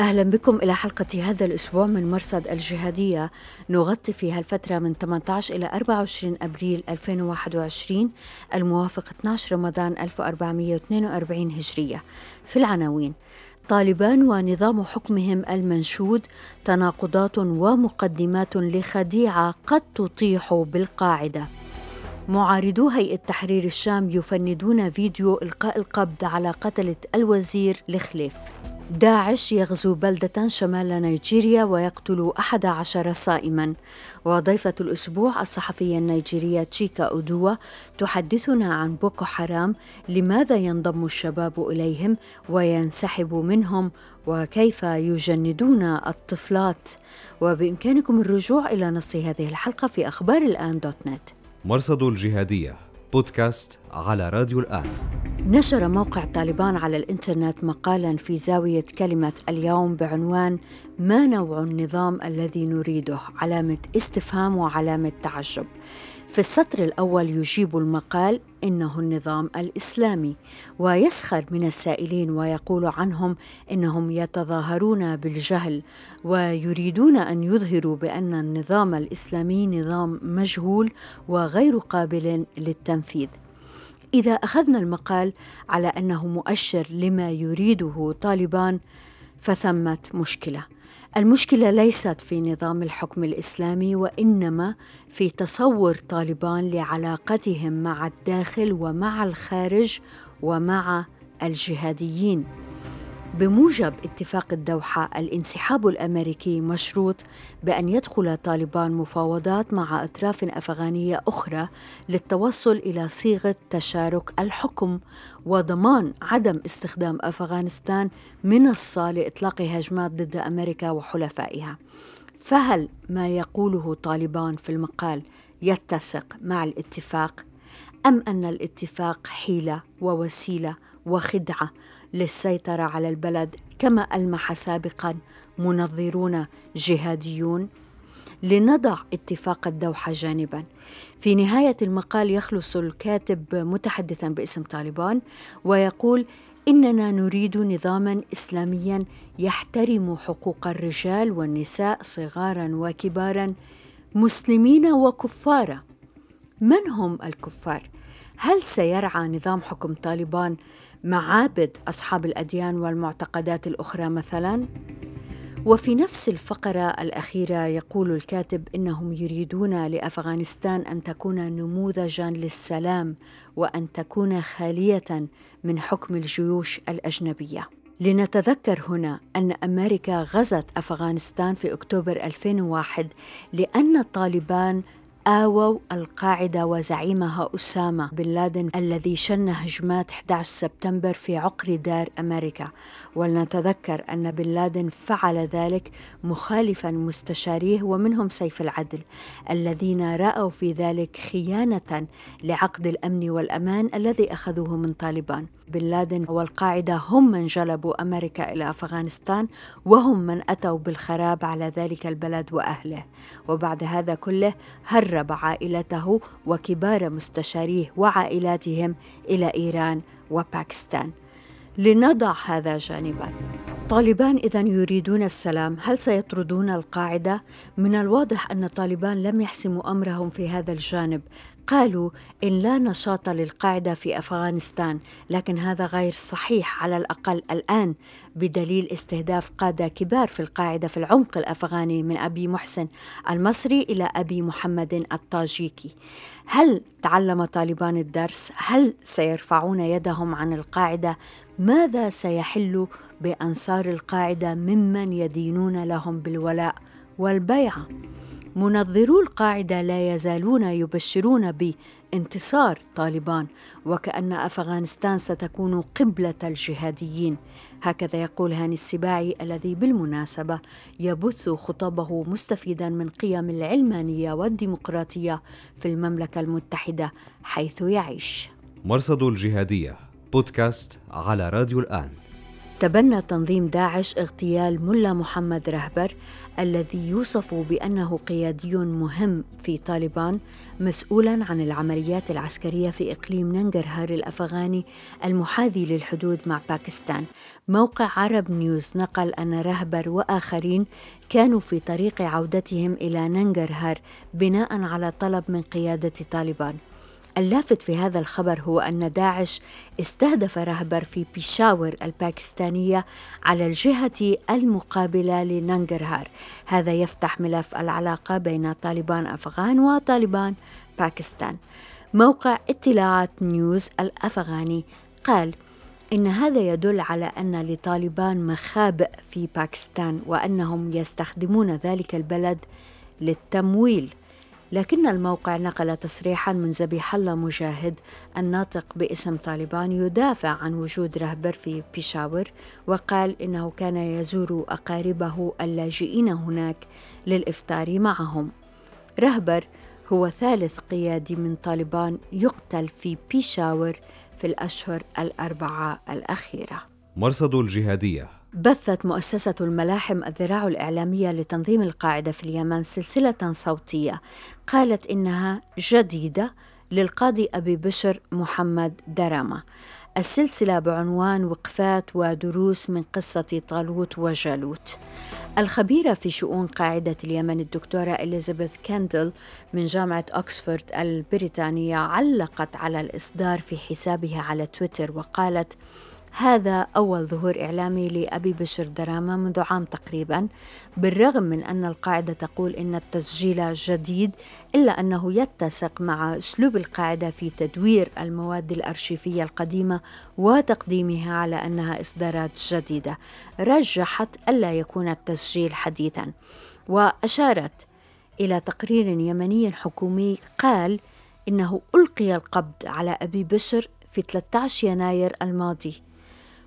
أهلا بكم إلى حلقة هذا الأسبوع من مرصد الجهادية. نغطي فيها الفترة من 18 إلى 24 أبريل 2021 الموافق 12 رمضان 1442 هجرية. في العناوين طالبان ونظام حكمهم المنشود تناقضات ومقدمات لخديعة قد تطيح بالقاعدة. معارضو هيئة تحرير الشام يفندون فيديو إلقاء القبض على قتلة الوزير لخليف. داعش يغزو بلدة شمال نيجيريا ويقتل أحد عشر صائما. وضيفة الأسبوع الصحفية النيجيرية تشيكا أودوا تحدثنا عن بوكو حرام لماذا ينضم الشباب إليهم وينسحب منهم وكيف يجندون الطفلات؟ وبإمكانكم الرجوع إلى نص هذه الحلقة في أخبار الآن dot net. مرصد الجهادية. بودكاست على راديو الآن. نشر موقع طالبان على الإنترنت مقالا في زاوية كلمة اليوم بعنوان ما نوع النظام الذي نريده؟ علامة استفهام وعلامة تعجب. في السطر الأول يجيب المقال إنه النظام الإسلامي ويسخر من السائلين ويقول عنهم إنهم يتظاهرون بالجهل ويريدون أن يظهروا بأن النظام الإسلامي نظام مجهول وغير قابل للتنفيذ. إذا أخذنا المقال على أنه مؤشر لما يريده طالبان فثمة مشكلة. المشكلة ليست في نظام الحكم الإسلامي وإنما في تصور طالبان لعلاقتهم مع الداخل ومع الخارج ومع الجهاديين. بموجب اتفاق الدوحة الانسحاب الأمريكي مشروط بأن يدخل طالبان مفاوضات مع أطراف أفغانية أخرى للتوصل إلى صيغة تشارك الحكم وضمان عدم استخدام أفغانستان منصة لإطلاق هجمات ضد أمريكا وحلفائها. فهل ما يقوله طالبان في المقال يتسق مع الاتفاق أم أن الاتفاق حيلة ووسيلة وخدعة للسيطرة على البلد. كما ألمح سابقا منظرون جهاديون لنضع اتفاق الدوحة جانبا. في نهاية المقال يخلص الكاتب متحدثا باسم طالبان ويقول إننا نريد نظاما إسلاميا يحترم حقوق الرجال والنساء صغارا وكبارا مسلمين وكفارا. من هم الكفار؟ هل سيرعى نظام حكم طالبان معابد أصحاب الأديان والمعتقدات الأخرى مثلا؟ وفي نفس الفقرة الأخيرة يقول الكاتب إنهم يريدون لأفغانستان أن تكون نموذجا للسلام وأن تكون خالية من حكم الجيوش الأجنبية. لنتذكر هنا أن أمريكا غزت أفغانستان في أكتوبر 2001 لأن الطالبان آووا القاعدة وزعيمها أسامة بن لادن الذي شن هجمات 11 سبتمبر في عقر دار أمريكا. ولنتذكر أن بن لادن فعل ذلك مخالفا مستشاريه ومنهم سيف العدل الذين رأوا في ذلك خيانة لعقد الأمن والأمان الذي أخذوه من طالبان. بن لادن والقاعدة هم من جلبوا أمريكا إلى أفغانستان وهم من أتوا بالخراب على ذلك البلد وأهله. وبعد هذا كله هرب عائلته وكبار مستشاريه وعائلاتهم إلى إيران وباكستان. لنضع هذا جانبا. طالبان اذا يريدون السلام. هل سيطردون القاعدة؟ من الواضح أن طالبان لم يحسموا أمرهم في هذا الجانب. قالوا إن لا نشاط للقاعدة في أفغانستان لكن هذا غير صحيح على الأقل الآن بدليل استهداف قادة كبار في القاعدة في العمق الأفغاني من أبي محسن المصري إلى أبي محمد الطاجيكي. هل تعلم طالبان الدرس؟ هل سيرفعون يدهم عن القاعدة؟ ماذا سيحل بأنصار القاعدة ممن يدينون لهم بالولاء والبيعة؟ منظرو القاعدة لا يزالون يبشرون بانتصار طالبان وكأن أفغانستان ستكون قبلة الجهاديين هكذا يقول هاني السباعي الذي بالمناسبة يبث خطبه مستفيدا من قيم العلمانية والديمقراطية في المملكة المتحدة حيث يعيش مرصد الجهادية بودكاست على راديو الآن تبنى تنظيم داعش اغتيال ملا محمد رهبر الذي يوصف بأنه قيادي مهم في طالبان مسؤولا عن العمليات العسكرية في إقليم ننجرهار الأفغاني المحاذي للحدود مع باكستان. موقع عرب نيوز نقل أن رهبر وآخرين كانوا في طريق عودتهم إلى ننجرهار بناء على طلب من قيادة طالبان. اللافت في هذا الخبر هو أن داعش استهدف رهبر في بيشاور الباكستانية على الجهة المقابلة لننجرهار هذا يفتح ملف العلاقة بين طالبان أفغان وطالبان باكستان. موقع اطلاعات نيوز الأفغاني قال إن هذا يدل على أن لطالبان مخابئ في باكستان وأنهم يستخدمون ذلك البلد للتمويل. لكن الموقع نقل تصريحا من زبيح الله مجاهد الناطق باسم طالبان يدافع عن وجود رهبر في بيشاور وقال إنه كان يزور أقاربه اللاجئين هناك للإفطار معهم. رهبر هو ثالث قيادي من طالبان يقتل في بيشاور في الأشهر الأربعة الأخيرة. مرصد الجهادية بثت مؤسسة الملاحم الذراع الإعلامية لتنظيم القاعدة في اليمن سلسلة صوتية. قالت إنها جديدة للقاضي أبي بشر محمد درامة السلسلة بعنوان وقفات ودروس من قصة طالوت وجالوت. الخبيرة في شؤون قاعدة اليمن الدكتورة إليزابيث كاندل من جامعة أكسفورد البريطانية علقت على الإصدار في حسابها على تويتر وقالت هذا أول ظهور إعلامي لأبي بشر دراما منذ عام تقريبا بالرغم من أن القاعدة تقول إن التسجيل جديد إلا أنه يتسق مع أسلوب القاعدة في تدوير المواد الأرشيفية القديمة وتقديمها على أنها إصدارات جديدة. رجحت ألا يكون التسجيل حديثا. وأشارت إلى تقرير يمني حكومي قال إنه ألقي القبض على أبي بشر في 13 يناير الماضي.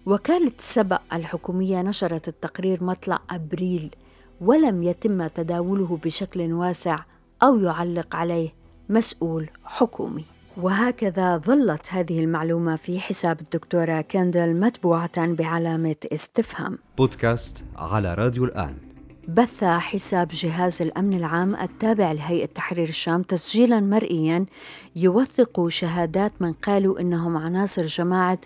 وكالة سبأ الحكومية نشرت التقرير مطلع أبريل ولم يتم تداوله بشكل واسع أو يعلق عليه مسؤول حكومي. وهكذا ظلت هذه المعلومة في حساب الدكتورة كندل متبوعة بعلامة استفهام. بودكاست على راديو الآن. بث حساب جهاز الأمن العام التابع لهيئة تحرير الشام تسجيلا مرئيا يوثق شهادات من قالوا إنهم عناصر جماعة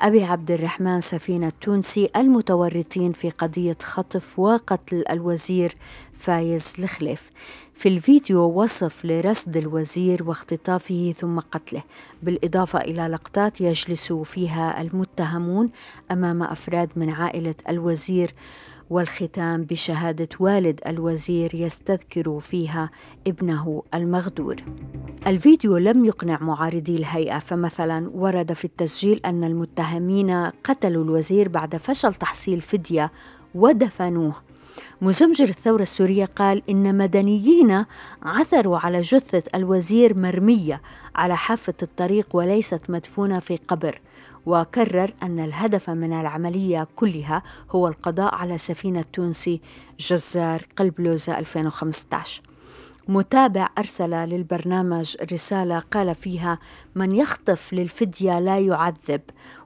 أبي عبد الرحمن سفينة التونسي المتورطين في قضية خطف وقتل الوزير فايز الخليف. في الفيديو وصف لرصد الوزير واختطافه ثم قتله، بالإضافة إلى لقطات يجلس فيها المتهمون أمام أفراد من عائلة الوزير والختام بشهادة والد الوزير يستذكر فيها ابنه المغدور. الفيديو لم يقنع معارضي الهيئة فمثلا ورد في التسجيل أن المتهمين قتلوا الوزير بعد فشل تحصيل فدية ودفنوه مزمجر الثورة السورية قال إن مدنيين عثروا على جثة الوزير مرمية على حافة الطريق وليست مدفونة في قبر وكرر أن الهدف من العملية كلها هو القضاء على سفينة تونسي جزار قلب لوزة 2015 متابع أرسل للبرنامج رسالة قال فيها من يخطف للفدية لا يعذب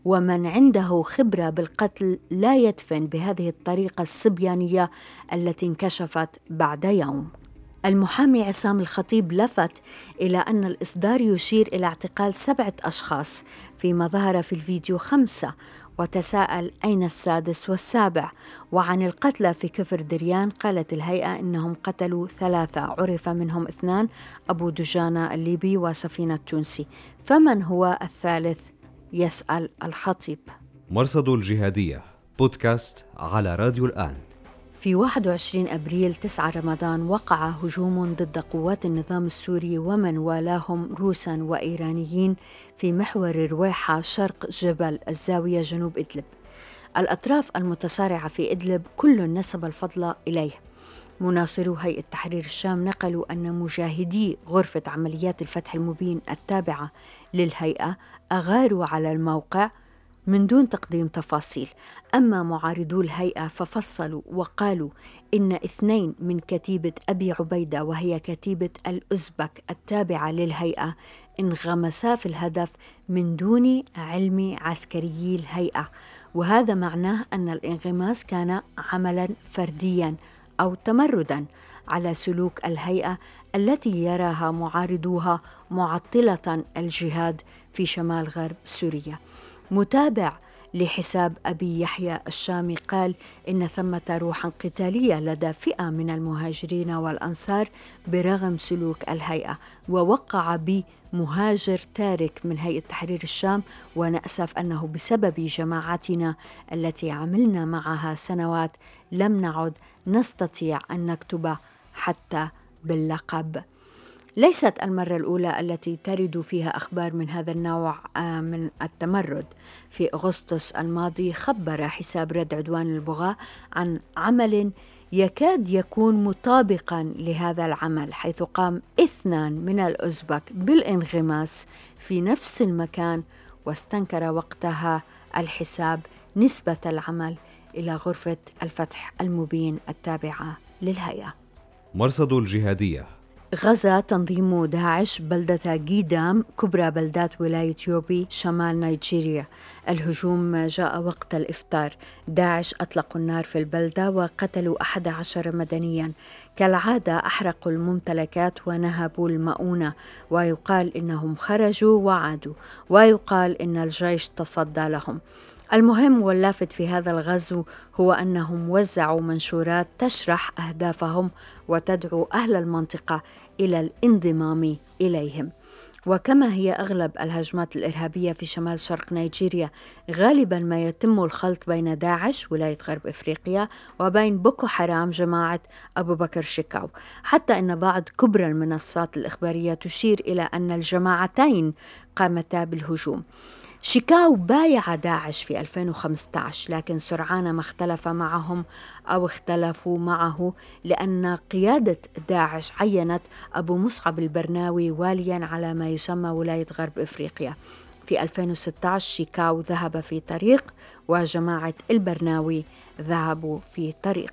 ومن عنده خبرة بالقتل لا يدفن بهذه الطريقة الصبيانية التي انكشفت بعد يوم. المحامي عصام الخطيب لفت إلى أن الإصدار يشير إلى اعتقال سبعة أشخاص فيما ظهر في الفيديو خمسة وتساءل أين السادس والسابع؟ وعن القتلى في كفر دريان قالت الهيئة إنهم قتلوا ثلاثة عرف منهم اثنان أبو دجانة الليبي وسفينة التونسي فمن هو الثالث؟ يسأل الخطيب. مرصد الجهادية بودكاست على راديو الآن. في 21 أبريل 9 رمضان وقع هجوم ضد قوات النظام السوري ومن والاهم روسا وإيرانيين في محور رويحة شرق جبل الزاوية جنوب إدلب. الأطراف المتصارعة في إدلب كل نسب الفضل إليه. مناصرو هيئة تحرير الشام نقلوا أن مجاهدي غرفة عمليات الفتح المبين التابعة للهيئة أغاروا على الموقع من دون تقديم تفاصيل. أما معارضو الهيئة ففصلوا وقالوا إن اثنين من كتيبة أبي عبيدة وهي كتيبة الأزبك التابعة للهيئة انغمسا في الهدف من دون علم عسكريي الهيئة. وهذا معناه أن الانغماس كان عملا فرديا أو تمردا على سلوك الهيئة التي يراها معارضوها معطلة الجهاد في شمال غرب سوريا. متابع لحساب أبي يحيى الشامي قال إن ثمة روحا قتالية لدى فئة من المهاجرين والأنصار برغم سلوك الهيئة ووقع بمهاجر تارك من هيئة تحرير الشام ونأسف أنه بسبب جماعتنا التي عملنا معها سنوات لم نعد نستطيع أن نكتب حتى باللقب. ليست المرة الأولى التي ترد فيها أخبار من هذا النوع آه، من التمرد. في أغسطس الماضي خبر حساب رد عدوان البغاة عن عمل يكاد يكون مطابقا لهذا العمل حيث قام اثنان من الأزبك بالانغماس في نفس المكان واستنكر وقتها الحساب نسبة العمل إلى غرفة الفتح المبين التابعة للهيئة. مرصد الجهادية. غزا تنظيم داعش بلدة جيدام كبرى بلدات ولاية يوبي شمال نيجيريا. الهجوم جاء وقت الإفطار. داعش أطلقوا النار في البلدة وقتلوا أحد عشر مدنيا. كالعادة أحرقوا الممتلكات ونهبوا المؤونة. ويقال إنهم خرجوا وعادوا. ويقال إن الجيش تصدى لهم. المهم واللافت في هذا الغزو هو أنهم وزعوا منشورات تشرح أهدافهم وتدعو أهل المنطقة إلى الانضمام إليهم. وكما هي أغلب الهجمات الإرهابية في شمال شرق نيجيريا غالبا ما يتم الخلط بين داعش ولاية غرب إفريقيا وبين بوكو حرام جماعة أبو بكر شيكاو. حتى إن بعض كبرى المنصات الإخبارية تشير إلى أن الجماعتين قامتا بالهجوم. شيكاو بايع داعش في 2015 لكن سرعان ما اختلف معهم أو اختلفوا معه لأن قيادة داعش عينت أبو مصعب البرناوي واليا على ما يسمى ولاية غرب إفريقيا. في 2016 شيكاو ذهب في طريق وجماعة البرناوي ذهبوا في طريق.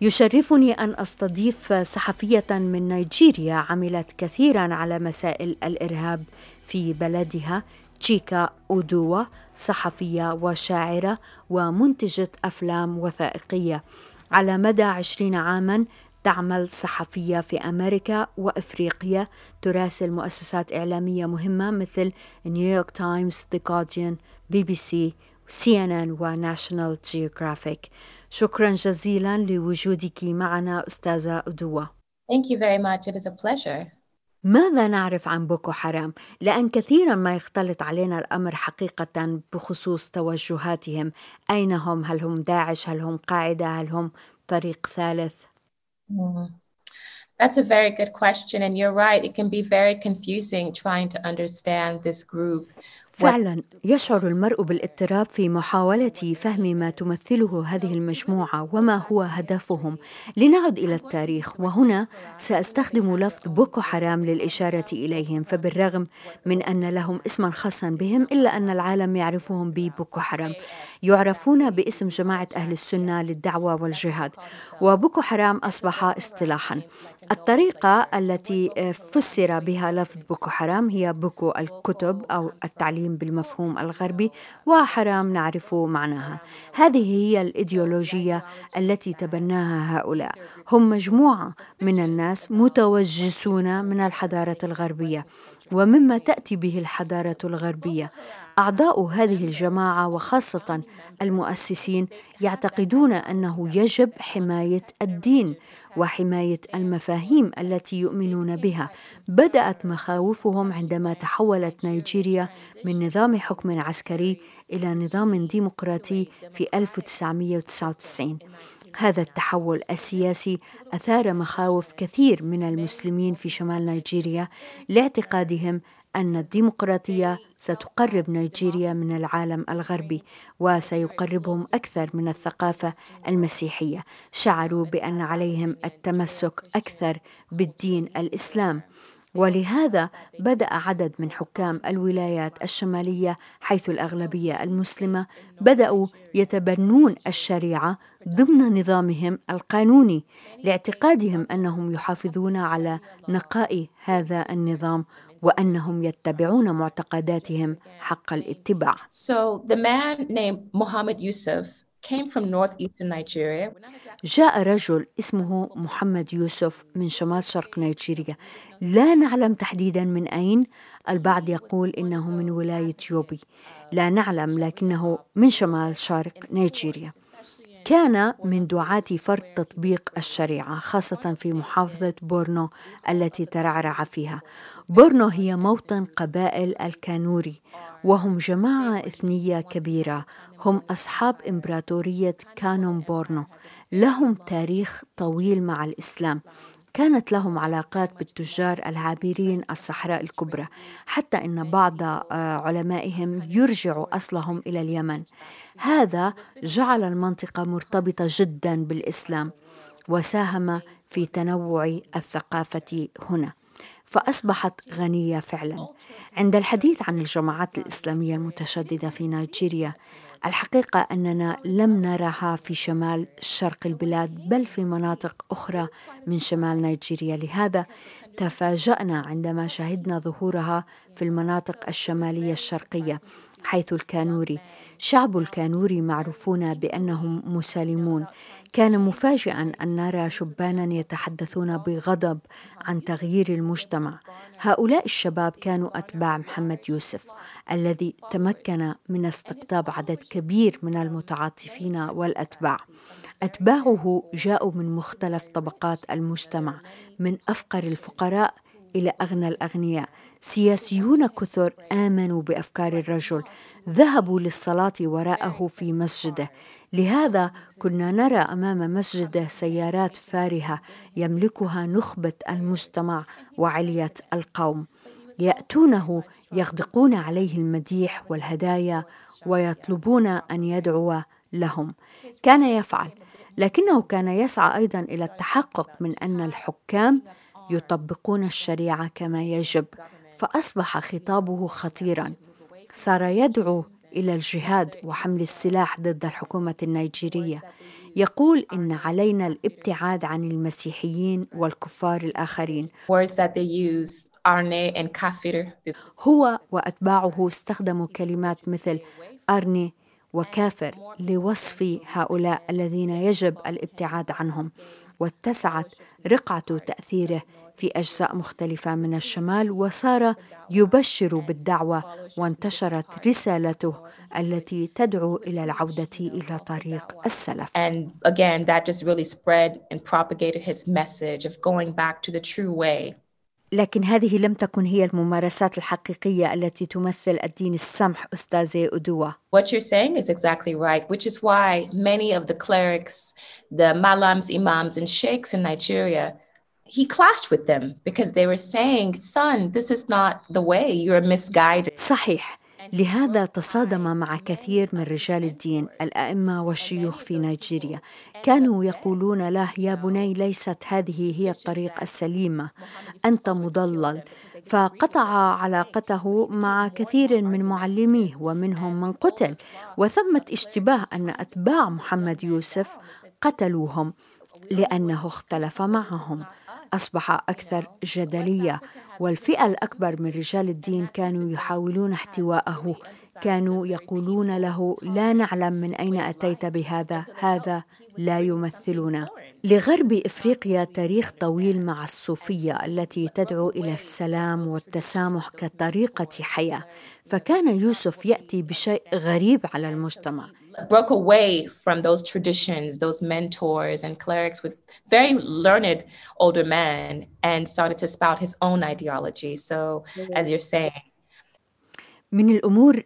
يشرفني أن أستضيف صحفية من نيجيريا عملت كثيرا على مسائل الإرهاب في بلدها تشيكا أودوا صحفية وشاعرة ومنتجة أفلام وثائقية على مدى عشرين عاما تعمل صحفية في أمريكا وإفريقيا تراسل مؤسسات إعلامية مهمة مثل نيويورك تايمز، The Guardian، بي بي سي، سي ان ان وناشونال جيوغرافيك شكرا جزيلا لوجودك معنا أستاذة أدوة Thank you very much. It is a pleasure. ماذا نعرف عن بوكو حرام؟ لأن كثيرا ما يختلط علينا الأمر حقيقة بخصوص توجهاتهم أين هم؟ هل هم داعش؟ هل هم قاعدة؟ هل هم طريق ثالث؟ Mm. That's a very good question. And you're right, it can be very confusing trying to understand this group. فعلا يشعر المرء بالاضطراب في محاولة فهم ما تمثله هذه المجموعة وما هو هدفهم. لنعد إلى التاريخ وهنا سأستخدم لفظ بوكو حرام للإشارة إليهم. فبالرغم من أن لهم اسما خاصا بهم إلا أن العالم يعرفهم ببوكو حرام. يعرفون باسم جماعة أهل السنة للدعوة والجهاد. وبوكو حرام أصبح اصطلاحا. الطريقة التي فسر بها لفظ بوكو حرام هي بوكو الكتب أو التعليم التعليم بالمفهوم الغربي وحرام نعرف معناها. هذه هي الإيديولوجية التي تبناها هؤلاء. هم مجموعة من الناس متوجسون من الحضارة الغربية. ومما تأتي به الحضارة الغربية. أعضاء هذه الجماعة وخاصة المؤسسين يعتقدون أنه يجب حماية الدين وحماية المفاهيم التي يؤمنون بها. بدأت مخاوفهم عندما تحولت نيجيريا من نظام حكم عسكري إلى نظام ديمقراطي في 1999 هذا التحول السياسي أثار مخاوف كثير من المسلمين في شمال نيجيريا لاعتقادهم أن الديمقراطية ستقرب نيجيريا من العالم الغربي وسيقربهم أكثر من الثقافة المسيحية. شعروا بأن عليهم التمسك أكثر بالدين الإسلام. ولهذا بدأ عدد من حكام الولايات الشمالية حيث الأغلبية المسلمة بدأوا يتبنون الشريعة ضمن نظامهم القانوني لاعتقادهم أنهم يحافظون على نقاء هذا النظام وأنهم يتبعون معتقداتهم حق الاتباع. So the man named Muhammad Yusuf جاء رجل اسمه محمد يوسف من شمال شرق نيجيريا. لا نعلم تحديدا من أين. البعض يقول إنه من ولاية يوبي. لا نعلم لكنه من شمال شرق نيجيريا. كان من دعاة فرض تطبيق الشريعة خاصة في محافظة بورنو التي ترعرع فيها. بورنو هي موطن قبائل الكانوري وهم جماعة إثنية كبيرة. هم أصحاب إمبراطورية كانم بورنو. لهم تاريخ طويل مع الإسلام. كانت لهم علاقات بالتجار العابرين الصحراء الكبرى حتى إن بعض آه، علمائهم يرجع أصلهم إلى اليمن. هذا جعل المنطقة مرتبطة جدا بالإسلام وساهم في تنوع الثقافة هنا فأصبحت غنية فعلا. عند الحديث عن الجماعات الإسلامية المتشددة في نيجيريا الحقيقة أننا لم نرها في شمال شرق البلاد بل في مناطق أخرى من شمال نيجيريا. لهذا تفاجأنا عندما شهدنا ظهورها في المناطق الشمالية الشرقية حيث الكانوري. شعب الكانوري معروفون بأنهم مسالمون. كان مفاجئا أن نرى شبانا يتحدثون بغضب عن تغيير المجتمع. هؤلاء الشباب كانوا أتباع محمد يوسف الذي تمكن من استقطاب عدد كبير من المتعاطفين والأتباع. أتباعه جاءوا من مختلف طبقات المجتمع من أفقر الفقراء إلى أغنى الأغنياء. سياسيون كثر آمنوا بأفكار الرجل ذهبوا للصلاة وراءه في مسجده. لهذا كنا نرى أمام مسجده سيارات فارهة يملكها نخبة المجتمع وعلية القوم. يأتونه يغدقون عليه المديح والهدايا ويطلبون أن يدعو لهم. كان يفعل لكنه كان يسعى أيضا إلى التحقق من أن الحكام يطبقون الشريعة كما يجب. فأصبح خطابه خطيرا. صار يدعو إلى الجهاد وحمل السلاح ضد الحكومة النيجيرية. يقول إن علينا الابتعاد عن المسيحيين والكفار الآخرين. هو وأتباعه استخدموا كلمات مثل أرني وكافر لوصف هؤلاء الذين يجب الابتعاد عنهم واتسعت رقعة تأثيره في أجزاء مختلفة من الشمال وصار يبشر بالدعوة وانتشرت رسالته التي تدعو إلى العودة إلى طريق السلف. And again, that just really spread and propagated his message of going back to the true way. لكن هذه لم تكن هي الممارسات الحقيقية التي تمثل الدين السمح أستاذي أدوة. What you're saying is exactly right, which is why many of the clerics, the malams, imams, and sheikhs in Nigeria he clashed with them because they were saying, son, this is not the way, you're misguided. صحيح. لهذا تصادم مع كثير من رجال الدين الأئمة والشيوخ في نيجيريا. كانوا يقولون له يا بني ليست هذه هي الطريق السليمة. أنت مضلل. فقطع علاقته مع كثير من معلميه ومنهم من قتل. وثمة اشتباه أن أتباع محمد يوسف قتلوهم لأنه اختلف معهم. أصبح أكثر جدلية والفئة الأكبر من رجال الدين كانوا يحاولون احتواءه كانوا يقولون له لا نعلم من أين أتيت بهذا هذا لا يمثلنا. لغرب إفريقيا تاريخ طويل مع الصوفية التي تدعو إلى السلام والتسامح كطريقة حياة فكان يوسف يأتي بشيء غريب على المجتمع. Broke away from those traditions, those mentors and clerics with very learned older men and started to spout his own ideology. So, as you're saying, من الأمور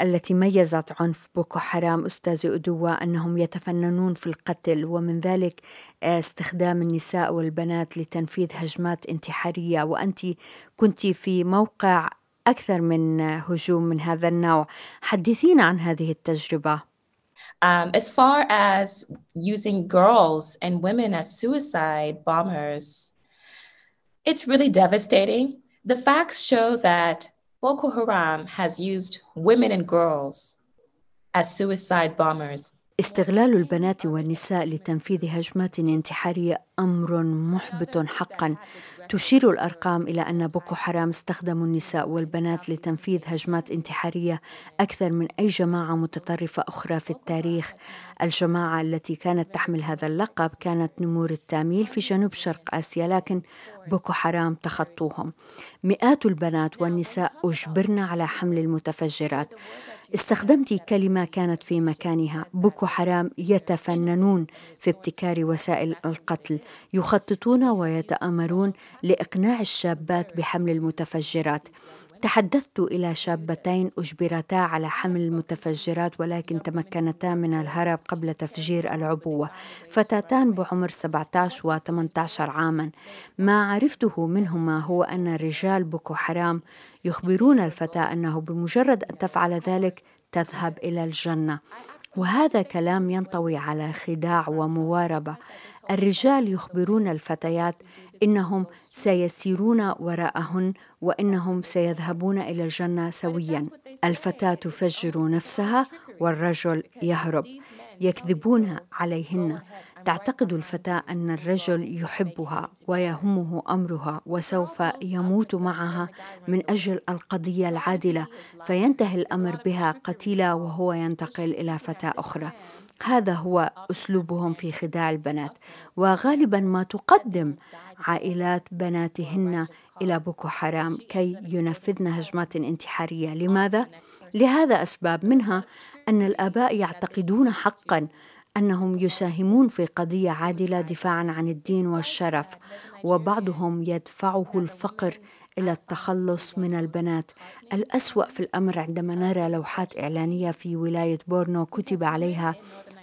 التي ميزت عنف بوكو حرام أستاذ أدوة أنهم يتفننون في القتل ومن ذلك استخدام النساء والبنات لتنفيذ هجمات انتحارية. وأنت كنت في موقع أكثر من هجوم من هذا النوع. حدثينا عن هذه التجربة. Um, as far as using girls and women as suicide bombers, it's really devastating The facts show that Boko Haram has used women and girls as suicide bombers استغلال البنات والنساء لتنفيذ هجمات انتحاريه أمر محبط حقا. تشير الأرقام إلى أن بوكو حرام استخدموا النساء والبنات لتنفيذ هجمات انتحارية أكثر من أي جماعة متطرفة أخرى في التاريخ. الجماعة التي كانت تحمل هذا اللقب كانت نمور التاميل في جنوب شرق آسيا لكن بوكو حرام تخطوهم. مئات البنات والنساء أجبرن على حمل المتفجرات. استخدمت كلمة كانت في مكانها. بوكو حرام يتفننون في ابتكار وسائل القتل. يخططون ويتآمرون لإقناع الشابات بحمل المتفجرات. تحدثت إلى شابتين أجبرتا على حمل المتفجرات ولكن تمكنتا من الهرب قبل تفجير العبوة فتاتان بعمر 17 و 18 عاما. ما عرفته منهما هو أن رجال بوكو حرام يخبرون الفتاة أنه بمجرد أن تفعل ذلك تذهب إلى الجنة. وهذا كلام ينطوي على خداع ومواربة. الرجال يخبرون الفتيات إنهم سيسيرون وراءهن وإنهم سيذهبون إلى الجنة سويا. الفتاة تفجر نفسها والرجل يهرب يكذبون عليهن. تعتقد الفتاة أن الرجل يحبها ويهمه أمرها وسوف يموت معها من أجل القضية العادلة فينتهي الأمر بها قتيله وهو ينتقل إلى فتاة أخرى. هذا هو أسلوبهم في خداع البنات. وغالبا ما تقدم عائلات بناتهن إلى بوكو حرام كي ينفذن هجمات انتحارية. لماذا؟ لهذا أسباب. منها أن الآباء يعتقدون حقا أنهم يساهمون في قضية عادلة دفاعا عن الدين والشرف وبعضهم يدفعه الفقر إلى التخلص من البنات. الأسوأ في الأمر عندما نرى لوحات إعلانية في ولاية بورنو كتب عليها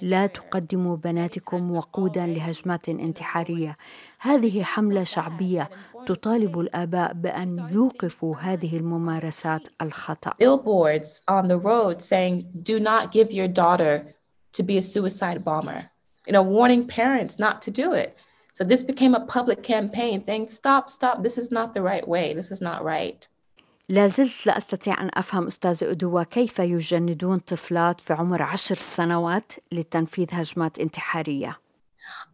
لا تقدموا بناتكم وقودا لهجمات انتحارية هذه حملة شعبية تطالب الآباء بأن يوقفوا هذه الممارسات الخطأ. Billboards on the road saying do not give your daughter to be a suicide bomber you know warning parents not to do it so this became a public campaign saying stop stop this is not the right way this is not right لا زلت لا أستطيع أن أفهم أستاذ أدوة كيف يجندون طفلات في عمر عشر سنوات لتنفيذ هجمات انتحارية.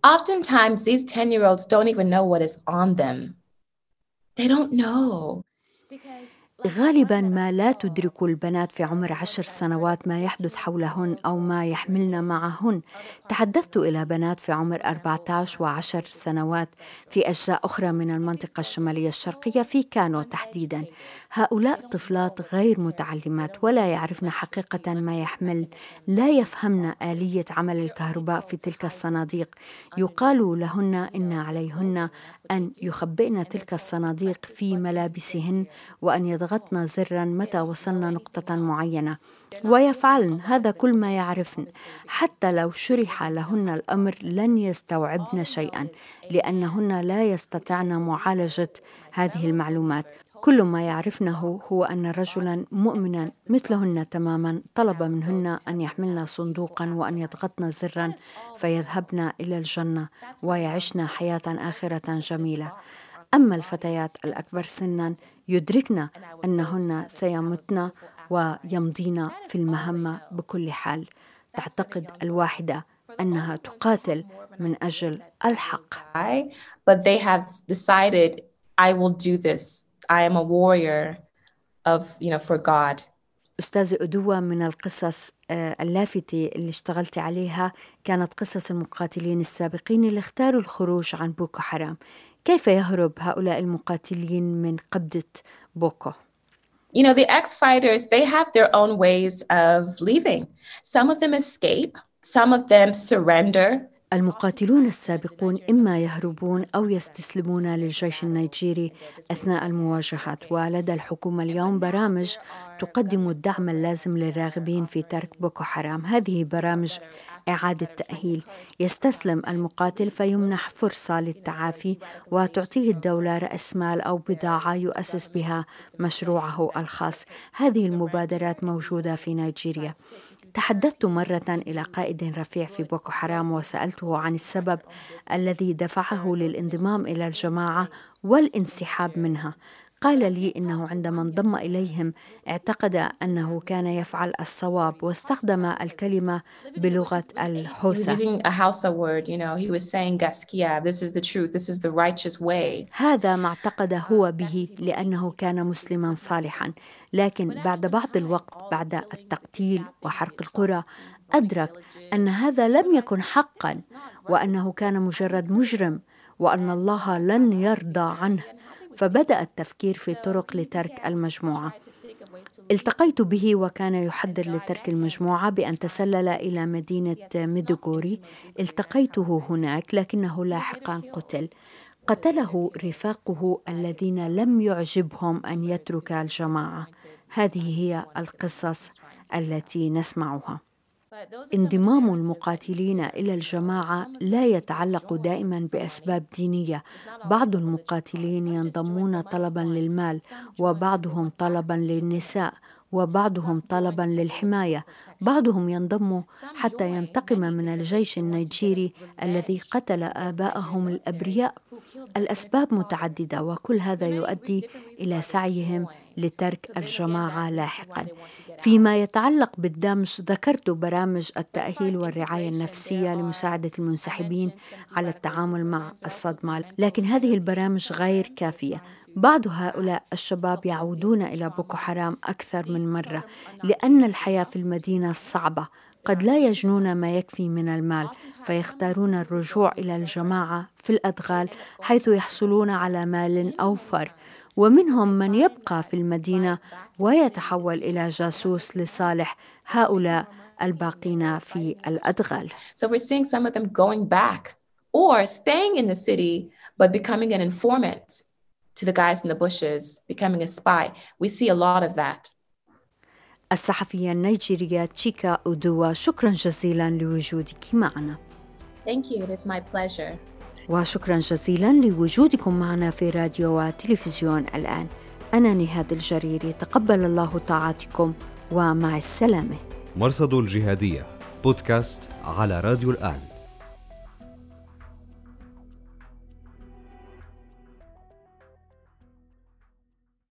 Oftentimes these 10 year olds don't even know what is on them. They don't know. غالبا ما لا تدرك البنات في عمر عشر سنوات ما يحدث حولهن أو ما يحملن معهن. تحدثت إلى بنات في عمر 14 وعشر سنوات في أجزاء أخرى من المنطقة الشمالية الشرقية في كانو تحديدا. هؤلاء طفلات غير متعلمات ولا يعرفن حقيقة ما يحمل. لا يفهمن آلية عمل الكهرباء في تلك الصناديق. يقال لهن إن عليهن أن يخبئن تلك الصناديق في ملابسهن وأن يضغطن زرا متى وصلن نقطة معينة. ويفعلن هذا كل ما يعرفن. حتى لو شرح لهن الأمر لن يستوعبن شيئا لأنهن لا يستطعن معالجة هذه المعلومات. كل ما يعرفنه هو أن رجلا مؤمنا مثلهن تماما طلب منهن أن يحملن صندوقا وأن يضغطن زرا فيذهبن إلى الجنة ويعشن حياة آخرة جميلة. أما الفتيات الأكبر سنا يدركن أنهن سيمتن ويمضين في المهمة بكل حال. تعتقد الواحدة أنها تقاتل من أجل الحق. But they have decided I will do this. I am a warrior of, you know, for God. أستاذة أدوة من القصص اللافتة اللي اشتغلت عليها كانت قصص المقاتلين السابقين اللي اختاروا الخروج عن بوكو حرام كيف يهرب هؤلاء المقاتلين من قبضة بوكو؟ You know, the ex-fighters, they have their own ways of leaving. Some of them escape, some of them surrender, المقاتلون السابقون إما يهربون أو يستسلمون للجيش النيجيري أثناء المواجهات ولدى الحكومة اليوم برامج تقدم الدعم اللازم للراغبين في ترك بوكو حرام. هذه برامج إعادة تأهيل. يستسلم المقاتل فيمنح فرصة للتعافي وتعطيه الدولة رأس مال أو بضاعة يؤسس بها مشروعه الخاص. هذه المبادرات موجودة في نيجيريا. تحدثت مرة إلى قائد رفيع في بوكو حرام وسألته عن السبب الذي دفعه للانضمام إلى الجماعة والانسحاب منها. قال لي إنه عندما انضم إليهم اعتقد أنه كان يفعل الصواب واستخدم الكلمة بلغة الحوسة. هذا ما اعتقد هو به لأنه كان مسلما صالحا. لكن بعد بعض الوقت بعد التقتيل وحرق القرى أدرك أن هذا لم يكن حقا وأنه كان مجرد مجرم وأن الله لن يرضى عنه. فبدأ التفكير في طرق لترك المجموعة. التقيت به وكان يحضر لترك المجموعة بأن تسلل إلى مدينة ميدوغوري التقيته هناك لكنه لاحقا قتل. قتله رفاقه الذين لم يعجبهم أن يترك الجماعة. هذه هي القصص التي نسمعها. انضمام المقاتلين إلى الجماعه لا يتعلق دائما باسباب دينيه بعض المقاتلين ينضمون طلبا للمال وبعضهم طلبا للنساء وبعضهم طلبا للحمايه بعضهم ينضم حتى ينتقم من الجيش النيجيري الذي قتل اباءهم الابرياء الاسباب متعدده وكل هذا يؤدي إلى سعيهم لترك الجماعة لاحقا. فيما يتعلق بالدمج ذكرت برامج التأهيل والرعاية النفسية لمساعدة المنسحبين على التعامل مع الصدمة. لكن هذه البرامج غير كافية. بعض هؤلاء الشباب يعودون إلى بوكو حرام أكثر من مرة لأن الحياة في المدينة صعبة. قد لا يجنون ما يكفي من المال. فيختارون الرجوع إلى الجماعة في الادغال حيث يحصلون على مال اوفر ومنهم من يبقى في المدينة ويتحول إلى جاسوس لصالح هؤلاء الباقين في الادغال. So we're seeing some of them going back or staying in the city but becoming an informant to the guys in the bushes, becoming a spy. We see a lot of that. الصحفية النيجيرية تشيكا أودوا شكرا جزيلا لوجودك معنا. Thank you, it is my pleasure. وشكرا جزيلا لوجودكم معنا في راديو وتلفزيون الآن. أنا نهاد الجريري تقبل الله طاعتكم ومع السلامة. مرصد الجهادية بودكاست على راديو الآن.